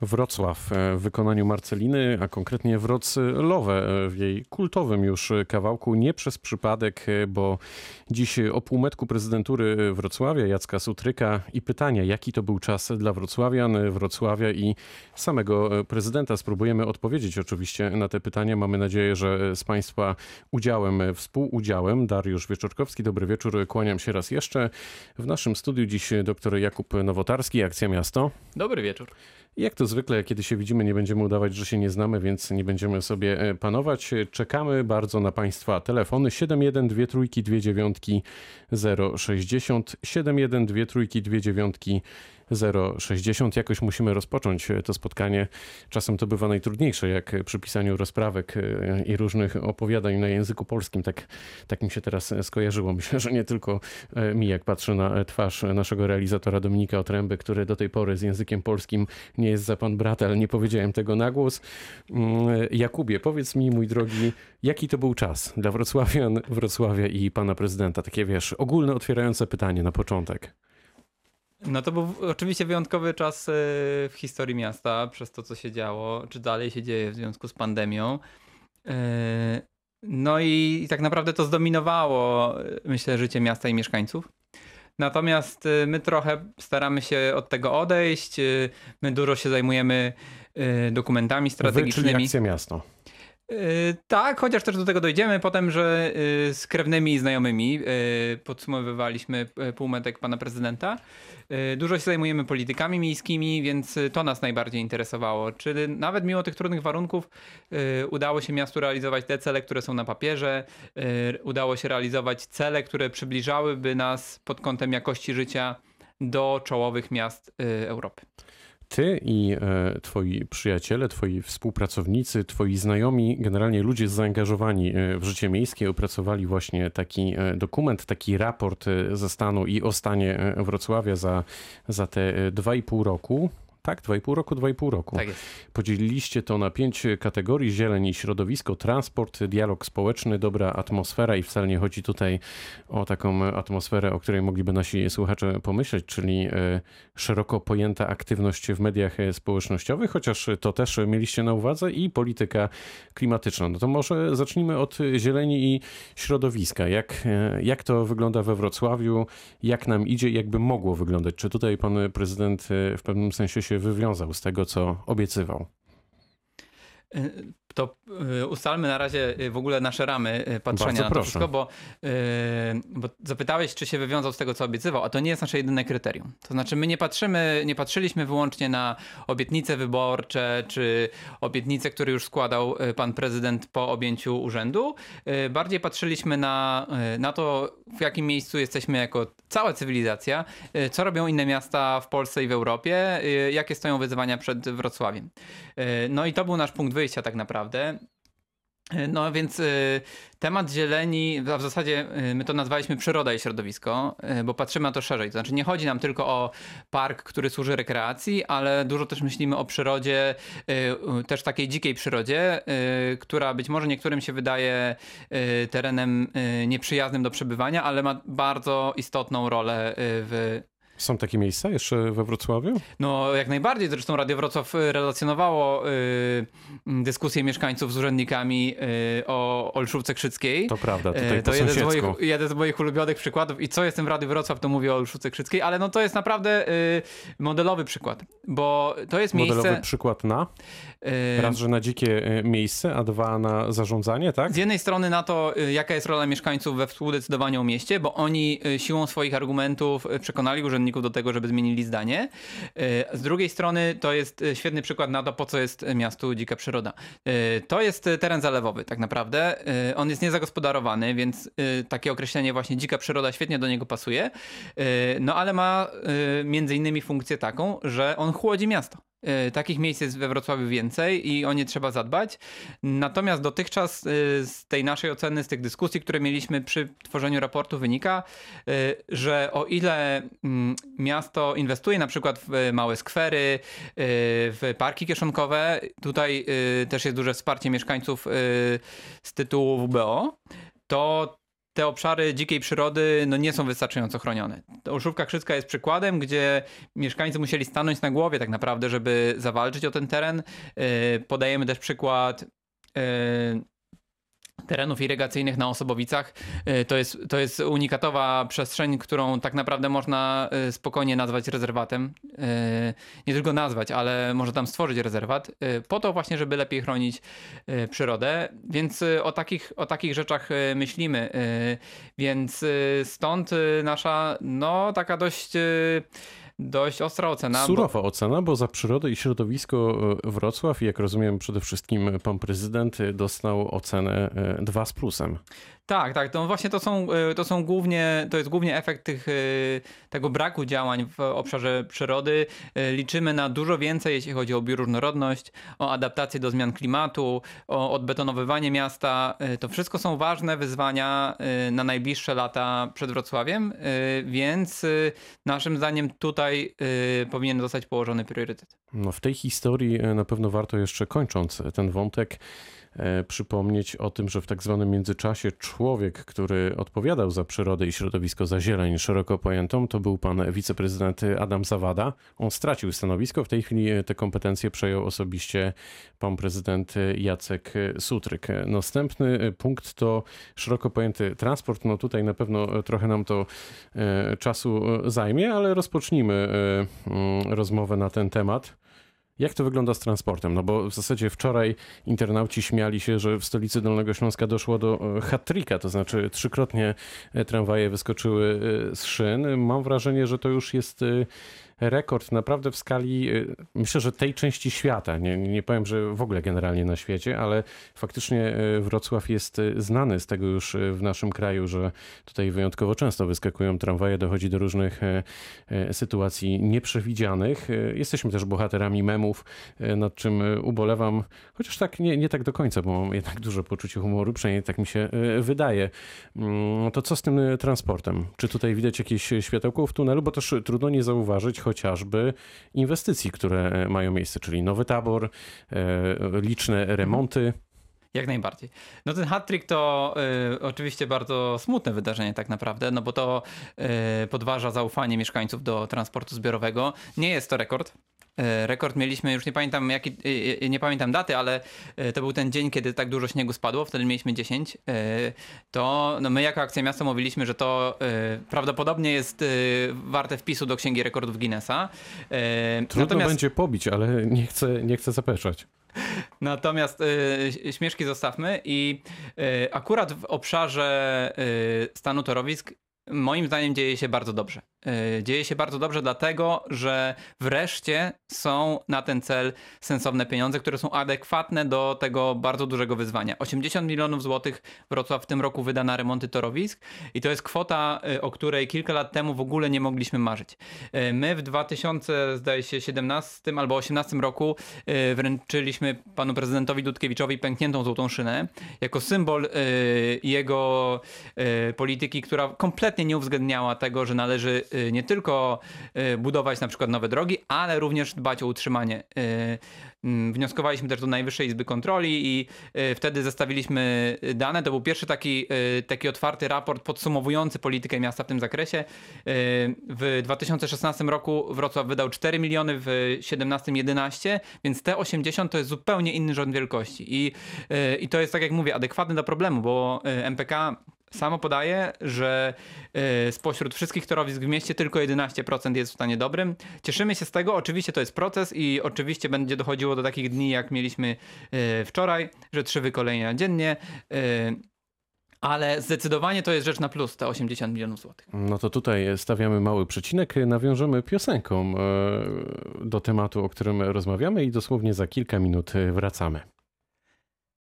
Wrocław e, w wykonaniu Marceliny, a konkretnie Wrocłowe w jej kultowym już kawałku. Nie przez przypadek, e, bo dziś o półmetku prezydentury Wrocławia, Jacka Sutryka i pytania, jaki to był czas dla Wrocławian, Wrocławia i samego prezydenta. Spróbujemy odpowiedzieć oczywiście na te pytania. Mamy nadzieję, że z Państwa udziałem, współudziałem. Dariusz Wieczorkowski, dobry wieczór, kłaniam się raz jeszcze. W naszym studiu dziś dr Jakub Nowotarski, Akcja Miasto. Dobry wieczór. Jak to zwykle, kiedy się widzimy, nie będziemy udawać, że się nie znamy, więc nie będziemy sobie e, panować. Czekamy bardzo na Państwa telefony 71 trójki 29 060 71 trójki 29 060. Jakoś musimy rozpocząć to spotkanie. Czasem to bywa najtrudniejsze, jak przy pisaniu rozprawek e, i różnych opowiadań na języku polskim. Tak, tak mi się teraz skojarzyło. Myślę, że nie tylko e, mi, jak patrzę na twarz naszego realizatora Dominika Otręby, który do tej pory z językiem polskim nie jest za pan brat, ale nie powiedziałem tego na głos. Mm, Jakubie, powiedz mi, mój drogi, jaki to był czas dla Wrocławian, Wrocławia i pana prezydenta? Takie, wiesz, ogólne, otwierające pytanie na początek. No to był oczywiście wyjątkowy czas e, w historii miasta przez to, co się działo, czy dalej się dzieje w związku z pandemią. E, no i tak naprawdę to zdominowało, myślę, życie miasta i mieszkańców. Natomiast my trochę staramy się od tego odejść. My dużo się zajmujemy dokumentami strategicznymi. Wy, czyli akcja miasto. Tak, chociaż też do tego dojdziemy potem, że z krewnymi i znajomymi podsumowywaliśmy półmetek pana prezydenta. Dużo się zajmujemy politykami miejskimi, więc to nas najbardziej interesowało. Czy nawet mimo tych trudnych warunków udało się miastu realizować te cele, które są na papierze, udało się realizować cele, które przybliżałyby nas pod kątem jakości życia do czołowych miast Europy. Ty i e, twoi przyjaciele, twoi współpracownicy, twoi znajomi, generalnie ludzie zaangażowani e, w życie miejskie opracowali właśnie taki e, dokument, taki raport ze stanu i o stanie Wrocławia za, za te dwa i pół roku. Tak, 2,5 roku, 2,5 roku. Tak jest. Podzieliliście to na pięć kategorii: zieleń i środowisko, transport, dialog społeczny, dobra atmosfera i wcale nie chodzi tutaj o taką atmosferę, o której mogliby nasi słuchacze pomyśleć, czyli e, szeroko pojęta aktywność w mediach społecznościowych, chociaż to też mieliście na uwadze i polityka klimatyczna. No to może zacznijmy od zieleni i środowiska. Jak, e, jak to wygląda we Wrocławiu? Jak nam idzie? Jakby mogło wyglądać? Czy tutaj pan prezydent e, w pewnym sensie się wywiązał z tego, co obiecywał. Y, to y, ustalmy na razie y, w ogóle nasze ramy patrzenia Bardzo na to proszę. wszystko, bo, bo zapytałeś, czy się wywiązał z tego, co obiecywał, a to nie jest nasze jedyne kryterium. To znaczy, my nie patrzymy, nie patrzyliśmy wyłącznie na obietnice wyborcze, czy obietnice, które już składał pan prezydent po objęciu urzędu. Bardziej patrzyliśmy na, na to, w jakim miejscu jesteśmy jako cała cywilizacja, co robią inne miasta w Polsce i w Europie, jakie stoją wyzwania przed Wrocławiem. No i to był nasz punkt wyjścia tak naprawdę. No więc y, temat zieleni, a w zasadzie y, my to nazwaliśmy przyroda i środowisko, bo patrzymy na to szerzej. To znaczy nie chodzi nam tylko o park, który służy rekreacji, ale dużo też myślimy o przyrodzie, też takiej dzikiej przyrodzie, która być może niektórym się wydaje terenem nieprzyjaznym do przebywania, ale ma bardzo istotną rolę w są takie miejsca jeszcze we Wrocławiu? No, jak najbardziej. Zresztą Radio Wrocław y, relacjonowało y, dyskusję mieszkańców z urzędnikami y, o Olszówce Krzyckiej. To prawda, tutaj y, To jeden z, moich, jeden z moich ulubionych przykładów. I co jestem w Radiu Wrocław, to mówię o Olszówce Krzyckiej, ale no to jest naprawdę y, modelowy przykład, bo to jest miejsce... Modelowy przykład na? Y, Raz, że na dzikie miejsce, a dwa na zarządzanie, tak? Z jednej strony na to, jaka jest rola mieszkańców we współdecydowaniu o mieście, bo oni siłą swoich argumentów przekonali urzędników do tego, żeby zmienili zdanie. E, z drugiej strony to jest e, świetny przykład na to, po co jest miastu dzika przyroda. E, to jest teren zalewowy tak naprawdę. On jest niezagospodarowany, więc takie określenie właśnie dzika przyroda świetnie do niego pasuje. No ale ma między innymi funkcję taką, że on chłodzi miasto. E, takich miejsc jest we Wrocławiu więcej i o nie trzeba zadbać. Natomiast dotychczas e, z tej naszej oceny, z tych dyskusji, które mieliśmy przy tworzeniu raportu, wynika, e, że o ile mm, miasto inwestuje na przykład w małe skwery, w parki kieszonkowe, tutaj też jest duże wsparcie mieszkańców z tytułu WBO, to te obszary dzikiej przyrody no, nie są wystarczająco chronione. Olszówka Krzycka jest przykładem, gdzie mieszkańcy musieli stanąć na głowie tak naprawdę, żeby zawalczyć o ten teren. Podajemy też przykład terenów irygacyjnych na Osobowicach. Y, to jest, to jest unikatowa przestrzeń, którą tak naprawdę można y, spokojnie nazwać rezerwatem. Y, nie tylko nazwać, ale można tam stworzyć rezerwat, po to właśnie, żeby lepiej chronić przyrodę. Więc o takich, o takich rzeczach myślimy. Więc stąd nasza, no taka dość dość ostra ocena. Surowa bo... ocena, bo za przyrodę i środowisko e, Wrocław, jak rozumiem przede wszystkim pan prezydent dostał ocenę 2 e, z plusem. Tak, tak. To właśnie to są, to są głównie, to jest głównie efekt tych, tego braku działań w obszarze przyrody. Liczymy na dużo więcej, jeśli chodzi o bioróżnorodność, o adaptację do zmian klimatu, o odbetonowywanie miasta. To wszystko są ważne wyzwania na najbliższe lata przed Wrocławiem, więc naszym zdaniem tutaj powinien zostać położony priorytet. No w tej historii na pewno warto jeszcze kończąc ten wątek E, przypomnieć o tym, że w tak zwanym międzyczasie człowiek, który odpowiadał za przyrodę i środowisko, za zieleń szeroko pojętą, to był pan wiceprezydent Adam Zawada. On stracił stanowisko, w tej chwili te kompetencje przejął osobiście pan prezydent Jacek Sutryk. Następny punkt to szeroko pojęty transport. No tutaj na pewno trochę nam to czasu zajmie, ale rozpocznijmy rozmowę na ten temat. Jak to wygląda z transportem? No bo w zasadzie wczoraj internauci śmiali się, że w stolicy Dolnego Śląska doszło do e, hat to znaczy trzykrotnie e, tramwaje wyskoczyły e, z szyn. Mam wrażenie, że to już jest rekord naprawdę w skali, myślę, że tej części świata. Nie, nie powiem, że w ogóle generalnie na świecie, ale faktycznie Wrocław jest znany z tego już w naszym kraju, że tutaj wyjątkowo często wyskakują tramwaje, dochodzi do różnych sytuacji nieprzewidzianych. Jesteśmy też bohaterami memów, nad czym ubolewam, chociaż tak nie, nie tak do końca, bo mam jednak duże poczucie humoru, przynajmniej tak mi się wydaje. Mm, to co z tym transportem? Czy tutaj widać jakieś światełko w tunelu? Bo też trudno nie zauważyć, chociażby inwestycji, które e, mają miejsce, czyli nowy tabor, e, liczne remonty. Jak najbardziej. No ten hat-trick to y, oczywiście bardzo smutne wydarzenie tak naprawdę, no bo to y, podważa zaufanie mieszkańców do transportu zbiorowego. Nie jest to rekord. Y, rekord mieliśmy, już nie pamiętam jaki, nie pamiętam daty, ale to był ten dzień, kiedy tak dużo śniegu spadło, wtedy mieliśmy 10. To no my jako Akcja Miasta mówiliśmy, że to prawdopodobnie jest warte wpisu do Księgi Rekordów Guinnessa. Trudno Natomiast... będzie pobić, ale nie chcę, nie chcę zapeszać. Natomiast y, śmieszki zostawmy i y, akurat w obszarze y, stanu torowisk moim zdaniem dzieje się bardzo dobrze. E, dzieje się bardzo dobrze, dlatego że wreszcie są na ten cel sensowne pieniądze, które są adekwatne do tego bardzo dużego wyzwania. 80 milionów złotych Wrocław w tym roku wyda na remonty torowisk i to jest kwota, e, o której kilka lat temu w ogóle nie mogliśmy marzyć. E, my w 2017 albo 2018 roku wręczyliśmy panu prezydentowi Dudkiewiczowi pękniętą złotą szynę jako symbol jego polityki, która kompletnie nie uwzględniała tego, że należy Y, nie tylko y, budować na przykład nowe drogi, ale również dbać o utrzymanie. Y, mm, wnioskowaliśmy też do Najwyższej Izby Kontroli i wtedy zestawiliśmy dane. To był pierwszy taki, taki otwarty raport podsumowujący politykę miasta w tym zakresie. W 2016 roku Wrocław wydał 4 miliony, w 2017 11, więc te 80 to jest zupełnie inny rząd wielkości. I, i to jest, tak jak mówię, adekwatne do problemu, bo MPK samo podaje, że e, spośród wszystkich torowisk w mieście tylko 11% jest w stanie dobrym. Cieszymy się z tego, oczywiście to jest proces i oczywiście będzie dochodziło do takich dni, jak mieliśmy e, wczoraj, że trzy wykolenia dziennie. E, ale zdecydowanie to jest rzecz na plus, te 80 milionów złotych. No to tutaj stawiamy mały przecinek, nawiążemy piosenką do tematu, o którym rozmawiamy i dosłownie za kilka minut wracamy.